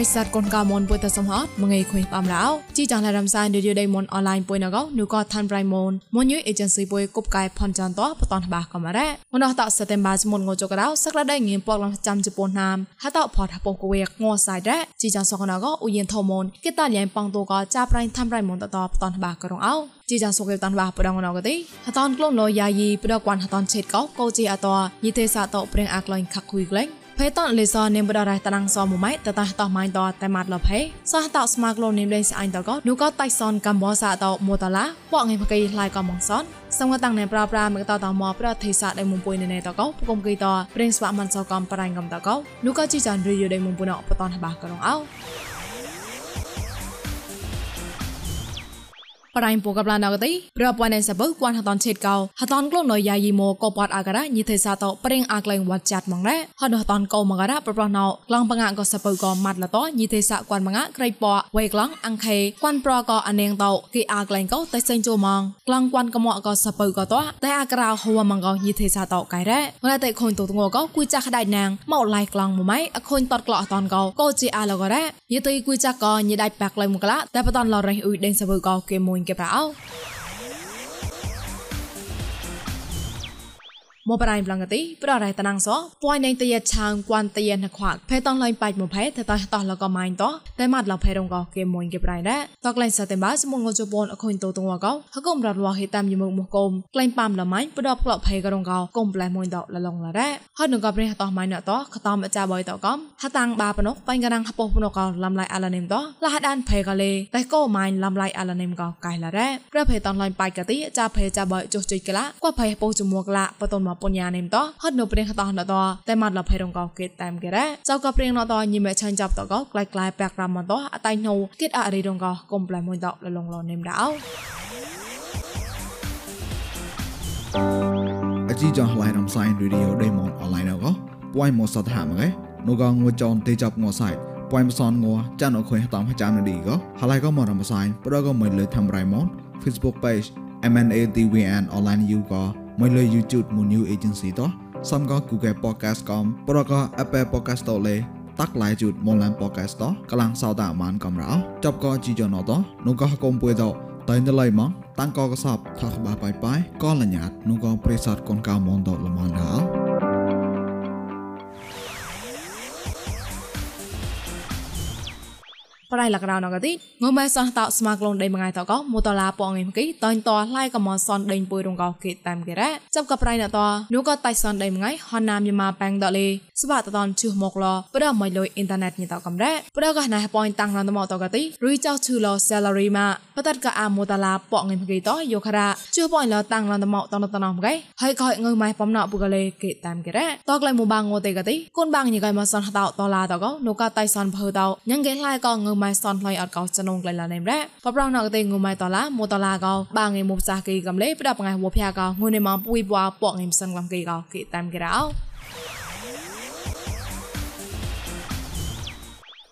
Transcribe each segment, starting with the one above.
រិស័តកូនកៅមនពុយតសំហតមងៃខុយបំរោជីចាងឡារំសាយឌីយដៃមនអនឡាញពុយណកនូកឋានប្រៃមនមនយអេเจนស៊ីពុយគប់កាយផនចាន់តបតនបាកំរ៉ាមនតសតេមបាចមុនងចកដៅសក្តាដៃងៀមពកឡំចាំជប៉ុនណាមហតផតហពកវេងសៃរ៉ាជីចាងសកណកឧយិនថមនគេតាលៀងប៉ងតូកចាប្រៃឋានប្រៃមនតតបតនបាករងអោជីចាសុកេតាន់បាប្រដងណកទេហតនក្លងលយាយីប្រដកវ៉ាន់ហតនឆេតកោកោជីអតយីទេសតព្រៀងអាក្លែងខាក់គួយក្លែង ភេតលេសនេមបដរៃតណងសមុម៉ៃតតតម៉ៃតតែម៉ាត់លភេសះតស្មាក្លនេមលេងស្អៃតកនូកតៃសនកំបោសាតមូតឡាបកងៃភកៃឡៃកំងសនសង្កតាំងណែប្រាប្រាមកតតមកប្រទេសាដៃមុំពុយណែតកោពុំគីតប្រេងស្វាមិនសកំប្រៃកំតកោនូកជីចានរីយដៃមុំពុណបតនបាករងអោ ប្រៃពូកប្លានអកទីប្រពន្ធសបគួនហតនឆេតកោហតនក្លូននយាយីម៉ូកបតអាការៈញីទេសាតប្រេងអាក្លែងវត្តចាត់មកណែហតហតនកោមកការៈប្រប្រណោក្លងបងាកសបកោម៉ាត់លតញីទេសាគួនបងាក្រៃពវៃក្លងអង្ខេគួនប្រកោអនេងតោគីអាក្លែងកោតែសេងជូម៉ងក្លងគួនកមកកសបកោតតែអាក្រៅហួមងកោញីទេសាតកៃរ៉មឡតែខូនទូតងកោគួយចាក់ដៃណាងមកឡៃក្លងមួយម៉ៃអខូនតតក្លោអតនកោកោជីអាលករ៉យីទីគួយចាក់កោញីដៃបាក់ឡៃមកឡាតែបតនឡរៃអ៊ុយដេងសបកោគេមួយគេប្រោ មកបរៃប្លងកទីប្ររៃតណងសពួយនៃតយឆាងគួនតយណខ្វាក់ភេតងឡៃបាច់មកភេតតតលកម៉ៃតតែម៉ាត់ឡភេរងកគេមួយគេប្រៃដែរតក្លែងសតែបាសមុងជប៉ុនអខុញតតងកហកុំរត់វហេតាមយមុមកុំក្លែងប៉ាំលម៉ៃប្រដបក្លភេករងកកុំប្លែមួយតលឡងឡដែរហត់នឹងកប្រេះតម៉ៃណតខតំអាចាបយតកំហតាំងបាបណុកបាញ់កណាំងហពុពណុកលំឡៃអាឡនេមតលះដានភេកលេតែកោម៉ៃលំឡៃអាឡនេមកកៃឡដែរប្រភេតងឡៃបាច់កទីអាចាភេចាបយចុះជុយកឡាកួភេពោជមួកឡាបតនមកពញ្ញានេមតហត់នៅព្រៀងតោះណតតែមាត់លភៃរងកោគេតាមគេរ៉ាចៅក៏ព្រៀងណតញីមេឆាញ់ចាប់តកក្លាយក្លាយបាក់រ៉ាមតអតៃណូគិតអរិរងកោកុំប្លែមួយតលលងលនេមដៅអជីចងឡៃរំសាយរីឌីអូដេម៉ុនអនឡាញកោពួយមកសតហាមកែនូកងងចនទេចាប់ងសៃពួយមសនងចានអខុយតាមចាំនឌីកោហឡៃក៏មករំសាយប្រក៏មិនលើធ្វើរៃម៉ុន Facebook page MNATVN online you ក៏ មួយលើ YouTube មួយ new agency តោះសំក៏ Google Podcast កំប្រក៏ Apple Podcast តលេតាក់ឡាយជូតមុនឡាន podcast តកលាំងសោតអាមានកំរោចប់ក៏ជីយ៉ណតនោះក៏កុំពួយតតែនៅឡៃមកតាំងក៏កសបថាក្បាបាយបាយក៏លញ្ញាតនោះក៏ប្រេសតកូនកៅមនតលមនដល់ រៃលករណកទីងើម៉ែសោះតោស្មាក្លងដេមងៃតកមូតឡាពងងគីតើញតឡៃកមសនដេញពុយរងកោគេតាមគេរ៉ាចាប់កប្រៃណតនោះក៏តៃសនដេមងៃហណាមយម៉ាប៉ាំងដលេស្បាតតនជុះមកលប្រដមិនលុយអ៊ីនធឺណិតញីតកំរ៉ាប្រដកណៃប៉យតាំងរនមតកទីរីចៅឈឺល salary ម៉ាបតតកអាមូតឡាពងងគីតយោខរ៉ាជុះប៉យលតាំងរនមតនតនមកឯហើយក៏ងើម៉ែបំណពុកលេគេតាមគេរ៉ាតក្លៃមូបាងងទេកទីគុនបាងញីកៃមសនតតឡាតកនោះក៏តៃសនភើតញ៉ងគេឡៃក៏ងើម៉ែសនឡៃអត់កោចនងក្លែឡាណេមរ៉បប្រងណកតេងុំម៉ៃតឡាមូតឡាកោបាងេមុសាគីកំលេប្រដបងៃវភយ៉ាកោងុនេម៉ពុយបွာពកងិមសងលំគីកោគីតាមគេរោ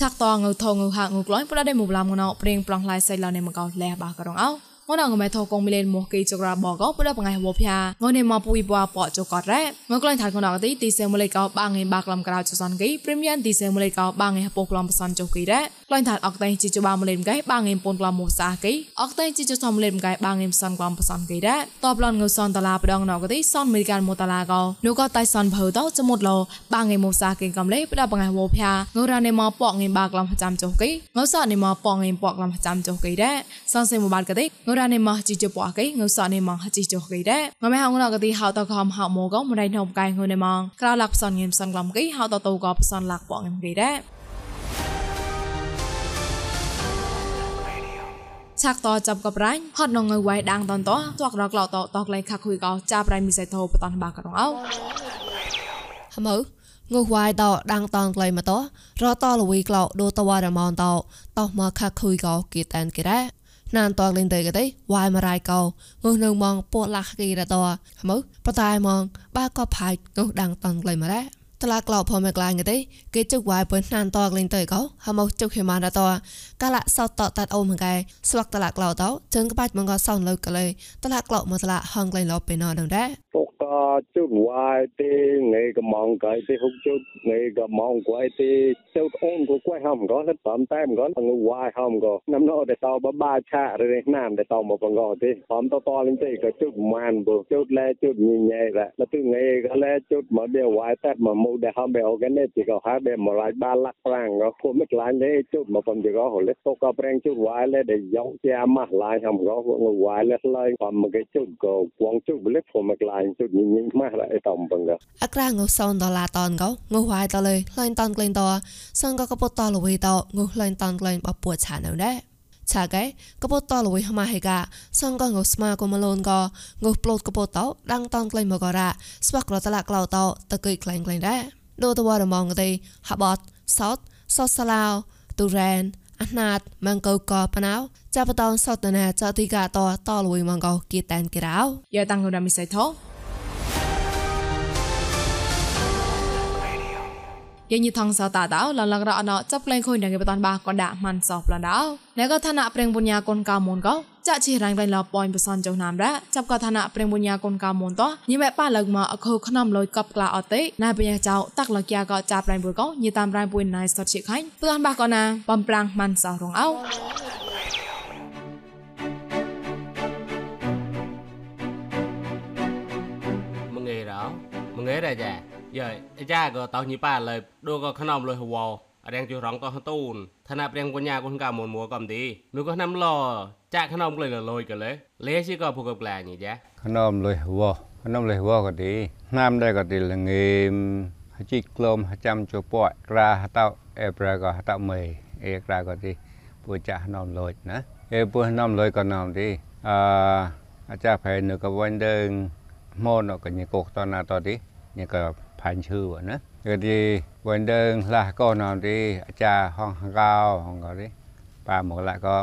ឆាក់តងើថងើហាងើក្លែងប្រដេមុបឡាមងណោព្រៀងប្លង់ឡៃសៃឡានេមកោលះបាករងអោ ងនងមេថោកងមីលេនមកគីចក្រាបកោប្រដបងៃវភយ៉ាងនេម៉ពុយបွာពកចកតរ៉ងក្លែងថាកណកទីទីសេមលេកោបាងេបាក្លំក្រៅចសនគីព្រីមៀនទីសេមលេកោបាងេហពោក្លំបសនចុគីរ៉ក្លែងថាអកតៃជីជបាមលេមកៃបាងេពូនក្លំមូសាគីអកតៃជីជសំលេមកៃបាងេសនក្លំបសនគីរ៉តបឡនងសនតឡាប្រដងណកទីសនមេរិកានមូតឡាកោនូកតៃសនភៅតចមុតលោបាងេមូសាគីកំលេប្រដបងៃវភយ៉ាងរ៉ានេម៉ពកងេបាក្លំចាំចុគីងសនេម៉ពងេពកក្លំចាំចុគីរ៉សនសេមបាតកទីងរ៉ារ៉ានេម៉ាជីជបកៃងើសនេម៉ាជីជកៃដែរងមែហងណកទីហៅតកំហៅម៉ូកោមរៃណោមកៃងូនេម៉ងក្រៅលាក់ផ្សនងៀមផ្សនក្លំកៃហៅតតូកោផ្សនលាក់បងងៀមកៃដែរឆាក់តចាប់កបរ៉ាញ់ហត់នងើវ៉ៃដាងតនតតករកឡោតតកលៃខាក់ហ៊ុយកោចាប់រៃមីសៃធោបតនបាករងអោហមោងើវ៉ៃតដាងតងក្លៃមកតរតលវីក្លោដូតវ៉ារមនតតមកខាក់ហ៊ុយកោគិតអានគេរ៉ា ណានតងលេងទៅក៏ទេវាយមរាយកោងើនៅមងពោះឡាក់គីរតោហ្មើបតែមង បាក៏ផាយងើដាំងតងលេងមរ៉ា ករ៉ាតឡាក្លោផមេក្លាងទេគេជុកវ៉ៃពើណានតក្លែងទៅកោហមជុកហេម៉ានតកាលសតតតាត់អូមកែស្វាក់តឡាក្លោតជើងក្បាច់មកក៏សងលើកលេតឡាក្លោមកតឡាហងក្លែងលោពេលណដឹងដែរពុកត chút hoài thì ngày cái mong cái thì hút chút ngày cái mong quay thì chút ôn của quay không có nó tóm tay không có là người hoài không có năm đó để tao ba ba cha rồi nam để tao một con gò thì tóm tao to lên thì cái chút man bù chút lẹ chút nhẹ nhẹ ra là từ ngày cái lẹ chút mà đều hoài tết mà mua để không béo cái này chỉ có hai bên mà lại ba lắc franc nó không biết lại đấy chút mà còn chỉ có hồi lấy tô cái brand chút hoài lấy để giống cha mà lại không có người hoài lấy lấy còn một cái chút có quăng chút lấy phụ một lại chút nhẹ nhẹ mà lại tao bằng cái អក្រាងុសនដុល្លារតនកោងុហវាយតលេលែងតនក្លែងតសងកកពតលវីតងុលែងតនក្លែងបពួឆានៅដែរ ឆាកែកពតលវីហមាហេកាសងកងុស្មាកុមលូនកងុប្លូតកពតដាំងតនក្លែងមកករ៉ាស្វាក់រតឡាក្លោតតកៃក្លែងក្លែងដែរដូតវរមងទេហបតសោតសោសាឡៅទូរ៉ែនអាណាតម៉ងកោកបណៅចាប់បតនសតនាចតិកាតតលវីម៉ងកោគីតានគេរោយ៉ាតាំងរមិសៃថោ ยังยี่ทองสาวตาดาวหลังหลังเราเนาะจับเพลงคุยในกตอนบาก่อนด่ามันสอบแล้วดาวแล้วก็ธนะเปลงบุญญากลกามูลก็จะชีรังไรเราปอยไปซอนเจ้าน้ำและจับก็ธนะเปลงบุญญากลกามูลต่อยี่แม่ป้าเลิกมาเอาคือขนมลอยกับกลาอตินายเป็นเจ้าตักหลักยาก็จับไรบุญก็ยี่ตามไรบุญนายสดชิขันเพื่อนบาก่อนนะปอมปรางมันสาวรองเอา យើអចាក៏តោញីប៉ាលើដូក៏ខ្នំលុយហវរៀងជួយរងក៏ទូនឋានៈរៀងកញ្ញាគុនកាមុនមួកំទីនោះក៏ណាំឡចាក់ខ្នំលុយលុយក៏លេលេស៊ីក៏ពុកក្លាញីចាខ្នំលុយហវខ្នំលុយហវក៏ទីណាំដែរក៏ទីល្ងេមជីក្លមចាំជពកក្រាហតអេប្រាក៏ហតមេអេក្រាក៏ទីពូចាស់នំលុយណាអេពូនំលុយក៏នំទីអឺអាចារ្យប្រែនៅក៏វិញដើមម៉ូនក៏ញីកុកតណាតទីញីក៏ าเต้าเอปราก็เต้าเมยเอกราก็ดีปูจะขนมเลยนะเอปูขนมเลยก็นมดีอ่าอาจารย์ไผ่หนึ่งก็วันเดินโมนก็ยังกกตอนนาตอนดียังก็ผ่านชื่อนะก็ดีวันเดินละก็นมดีอาจารย์ห้องเก้าห้องก็ดีปลาหมกละก็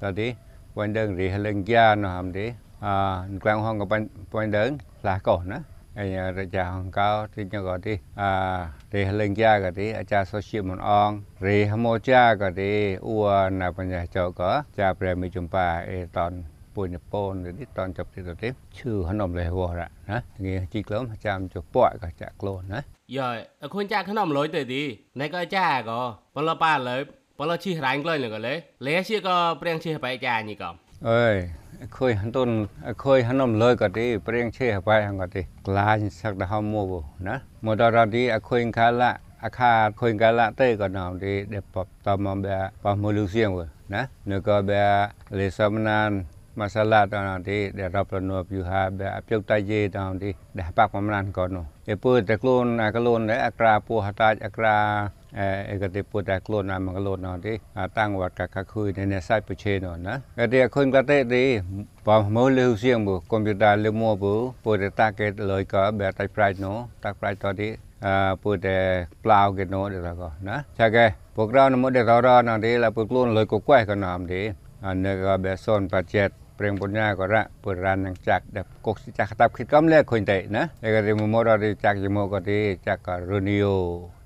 ตอนดีวันเดินรีเฮลังยานอมดี à quang hoang của bên bên đơn là cổ nữa ai ra cha hong cao thì cho gọi đi à thì lên cha cái đi cha số chim một on rồi hamo cha cái đi ua na bên nhà cho có cha pre mi chum pa e ton ពួយនពននេះតនចាប់ទីទៅទៀតឈឺហនំលេវរណាងាជីក្លំចាំចុះពួយក៏ចាក់ក្លូនណា เย้ยไอ้คนจ้าขนมลอยเตดีในก็จ้าก็ปลาป้าเลยปลาชีรังเลยเลยก็เลยเละชิก็เปรียงชีไปจ้านี่ก็ เอ้ยเคยหันต้นเคยหันนมเลยก็ดีเปรียงเชื่อไปหังก็ดีกลายสักดาวมัวนะมดราดีอคุยคาละอาคาคุยกาละเต้ก็นำดีเดปตอมเบะปมลูเซียงเวนะเนก็เบะเลสมนาน masalah tu nanti dia rap lanu piuha be apiu taje tu nanti dah pak pamanan kono e pu te klon akalon le akra pu hata akra เอเอกติปุตะกลนามกลนอนที่ตั้งวัดกะคคุยในในไซปุเชนอนนะก็เดียคนกะเตดีปอมมือเลวเสียงบุคอมพิวเตอร์เลือมัวบุปุตะตะเกตเลยก็แบบไตไพรโนตักไพรตอนนี้อ่ปุตะเปล่าเกตโนเดี๋ยวก็นะใช่แกพวกเรานมเดรอรอนอนดีแล้วปุกลุนเลยก็แกว้ก็นามดีอันนี้ก็แบบโซนปัจเจต เปล่งบุญญาก็ระเปิดร้านนังจักเด็บกกสิจักตับคิดก้มแรกคนใจนะเอก็เรื่องมอดอะไรจักยมก็ดีจักกรุนิโอ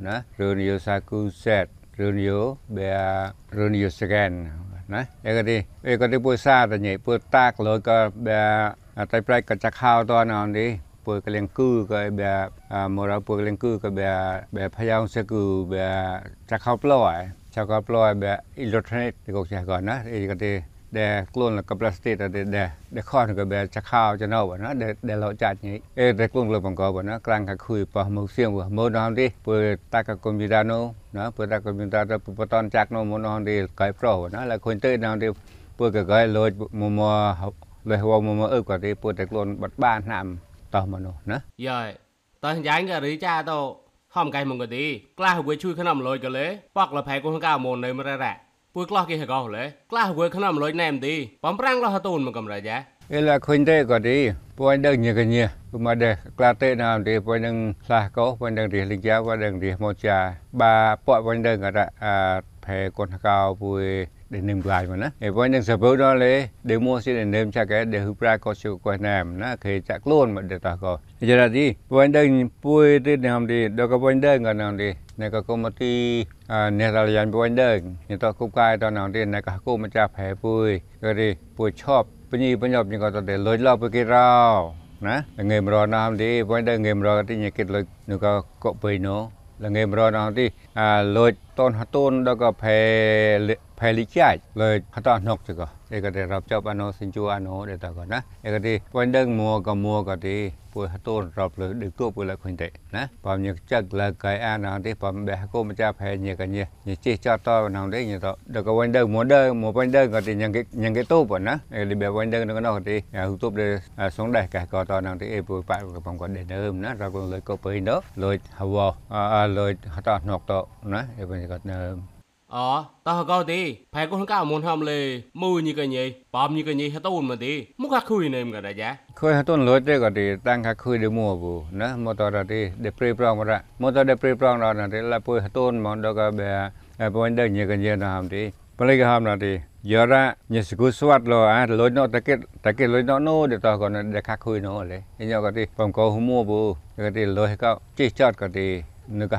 นะรุนิโอซากุเซตรุนิโอเบียรุนิโอสแกนนะเอกดีเอกดีปุยซาแต่เนี่ยปุตากเลยก็เบีบไตปลายก็จะข้าวตอนนอนดีปุยกระเลงกือก็แบบมร์ปุยกระเลงกือก็แบบแบบพยางเสกูแบบจะข้าวปล่อยจะข้าวปล่อยแบบอิเล็กทรอนิกส์ที่กูจะก่อนนะเอกดี de klon la capacity ta de de de khon ko be cha khao cha no na de de lo cha ni e de klon lo bang ko ba na krang ka khui pa mo siang wa mo don de pu ta ka kom da no na pu ta kom da ta pu ton chak no mo don de kai pro na la khon te don de pu ka kai lo mo mo lo ho mo mo e ko de pu de klon bat ba nam to mo no na ya ta yang ga ri cha to ហមកៃមកទីក្លះវាជួយក្នុងលុយកលេប៉កលផៃកូនកៅមុននៅមរ៉ា ពួយក្លោះគេហកោលេក្លោះវើខ្នំលុយណែមទីបំប្រាំងលោះតូនមកកំរៃយ៉ាអេឡាខុញទេក៏ទីពួយដឹងញកញាពុំអត់ដែរក្លាទេណាមទីពួយនឹងខ្លះកោពួយនឹងរិះលិជាពួយនឹងរិះមកជាបាពួយពួយនឹងក៏អាផែកូនកោពួយដែលនឹមក្លាយមកណាហើយពួយនឹងសបើដល់លេដែលមកស៊ីដែលនឹមចាក់កែដែលហ៊ឺប្រាក៏ជូកោណាមណាគេចាក់ខ្លួនមកដល់តោះក៏យារ៉ាទីពួយដឹងពួយទេណាមទីដល់ក៏ពួយដឹងក៏ណាមទី អ្នកក៏គុំទីអ្នកតលយ៉ាងបួនដើងអ្នកតគុបកាយតនងទីអ្នកក៏គុំម្ចាស់ប្រែពួយក៏ទីពួយឈប់ពញីបញ្ញប់នេះក៏តតែលុយឡប់ពីគេរោណាល្ងេមរណាមទីបួនដើងងេមរទីអ្នកគេលុយនោះក៏កុបបីនោះល្ងេមរណាមទីអាលុយតនហតូនដល់ក៏ប្រែ ប់លើដឹកទួពួយលើខុញទេណាបើញឹកចឹកលើកៃអានងទេបើបេះគោម្ចាស់ផែញឹកញ៉ញិជិចតតនងទេញ៉តដល់ក៏វិញដើមួដើមួវិញដើក៏ទីញ៉ងញ៉ងគេតូបណាឯលីបែវិញដើនឹងណោះទីហូតូបដែរសងដែរកែក៏តនងទេអេពួយប៉ក៏បងក៏ដែរដើមណារាប់លើក៏ពេញដល់លុ อ๋อตาก็ดีแพ้ก็ทั้งก้าวมุนทำเลยมือนี่กันยี่ปอมนี่กันยี่ฮัตตุนมาดีมุกฮักคุยเนี่ยมันก็ได้จ้ะคุยฮัตตุนรถได้ก็ดีตั้งฮักคุยเดี๋ยวมัวบูนะมอตอร์ดีเดี๋ยวปรีปรองมาละมอตอร์เดี๋ยวปรีปรองเราหน่ะดีแล้วปุยฮัตตุนมอนดอกเบียแล้วปุยเดินยี่กันยี่นะทำดีปริกหามนาดียอระเนี่ยสกุสวัดรออ่ะลอยนอตะเกตตะเกตลอยนอโนเดี๋ยวต่อก่อนเดี๋ยวคักคุยโนเลยไอ้เนี่ยก็ดีผมก็หัวมัวบูก็ดีลอยก็จี้จอดก็ดี นึกก็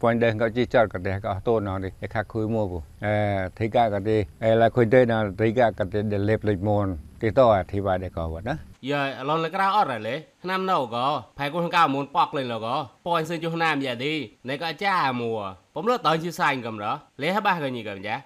ปอยเดินก็จี้จอดก็ดีก็ต้นนอดีค่าคุยมัวบูเอ่อที่กาก็ดีเอละคุยได้นะที่กาก็ดีเดเล็บเลยมอนที่ต่ออธิบายได้ก็ว่านะ Giờ lon lại cái đó ở rồi năm đâu có, phải con cao muốn bọc lên là có, bòi xin cho nam giờ đi, này có cha mùa, bấm lớp tới chưa xanh cầm đó, lấy hết ba cái gì cầm giá.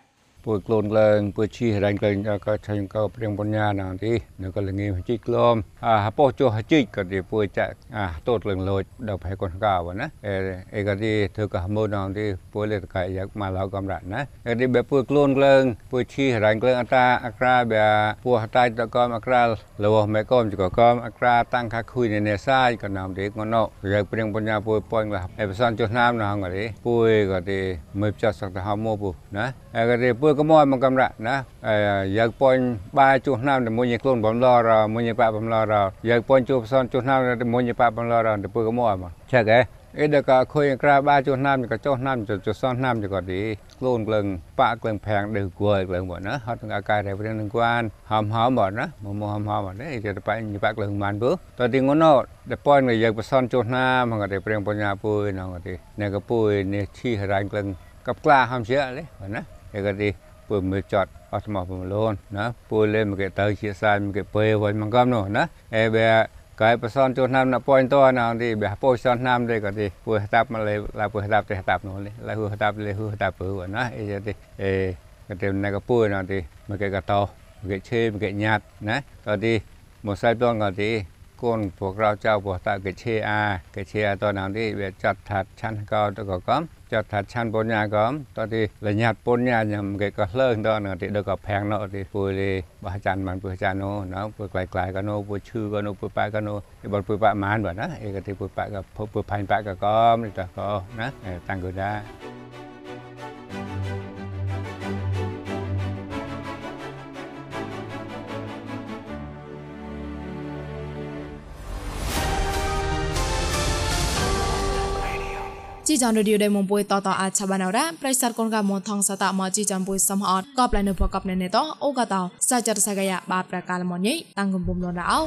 ពួយក្លូនឡើងពួយឈីរែងឡើងក៏ឆែងក៏ព្រៀងបញ្ញាណាទីនៅក៏លងីជីក្លមអាពោចុះជីកក៏ទីពួយចាក់អាតូតលងលូចដល់ផៃកូនកៅណាអេអេក៏ទីធ្វើក៏ម៉ូនងទីពួយលេតកៃយកមកឡៅកំរ៉ណាអេទីបែពួយក្លូនឡើងពួយឈីរែងឡើងអតាអក្រាបែពួយហតៃតកំអក្រាលវមេកំចក៏កំអក្រាតាំងខាខុយនៅនេសាយក៏ណាមទីងណោយកព្រៀងបញ្ញាពួយប៉ុញលអេបសនចុះណាមណាងក៏ទីពួយក៏ទីមើលចាស់សកតហមោពុណាអេក៏ទីពួយធ្វើកមមកកំរៈណាយើងពញបាយជួសណាមមួយខ្លួនបំឡរមួយប៉បំឡរយើងពញជួសផ្សនជួសណាមមួយប៉បំឡរទៅធ្វើកមមកឆែកឯអីដកខុយក្រាបាជួសណាមក៏ចោះណាមចោះសនណាមក៏ទីខ្លួនក្លឹងប៉ក្លឹងប្រាំងដឹកគួយក្លឹងបងណាហត់ទាំងអាកាយតែព្រៀងនឹងគួនហមហមបងណាមកមកហមហមបងនេះគេទៅបាញ់បាក់ក្លឹងមិនពើតើទីងន់ណោតែប៉ុនយើងបសនចោះណាមក៏តែព្រៀងបញ្ញាពួយណងទីអ្នកក៏ពួយនេះឈីហរាញ់ក្លឹងកັບក្លាហមជាអីបងណា ឯក៏ទីពួយមើលចត់អត់មកពមលូនណាពួយលេមកទៅជាសាយមកពេលវិញមកកំនោះណាអេបែកែបសនជួណាំណាប៉ុញតណាទីបះពោសនណាំទេក៏ទីពួយតាប់មកលេឡាពួយតាប់ទេតាប់នោះលេឡាហឺតាប់លេហឺតាប់ពើណាអេទេអេក៏ទេណាក៏ពួយណាទីមកកតោមកឆេមកញាត់ណាក៏ទីមកសាយពងក៏ទី côn phục rau chào của ta cái chia a cái chia tôi nào đi về chặt thật chăn cao tôi có có chặt thật chăn bốn nhà có tôi thì là nhặt bốn nhà nhầm cái có lớn đó nữa thì được có phèn nọ thì phù đi bà chăn bằng phù chăn nó nó phù quay quay cái nó phù chư cái nó phù bạc cái nó thì bọn phù bạc màn vậy đó cái thì phù bạc cái phù bạc cái có thì ta có nó tăng cửa ra ជីចនរឌីយោដេមុំពុយតតអាចឆាបានអរ៉ាប្រិស័តកូនកមថងសតមកជីចនពុយសំអត់កបលនៅភកបណេណេតអូកតោសាចរសកាយបាប្រកាលមញីតាំងកំពុំលនរោ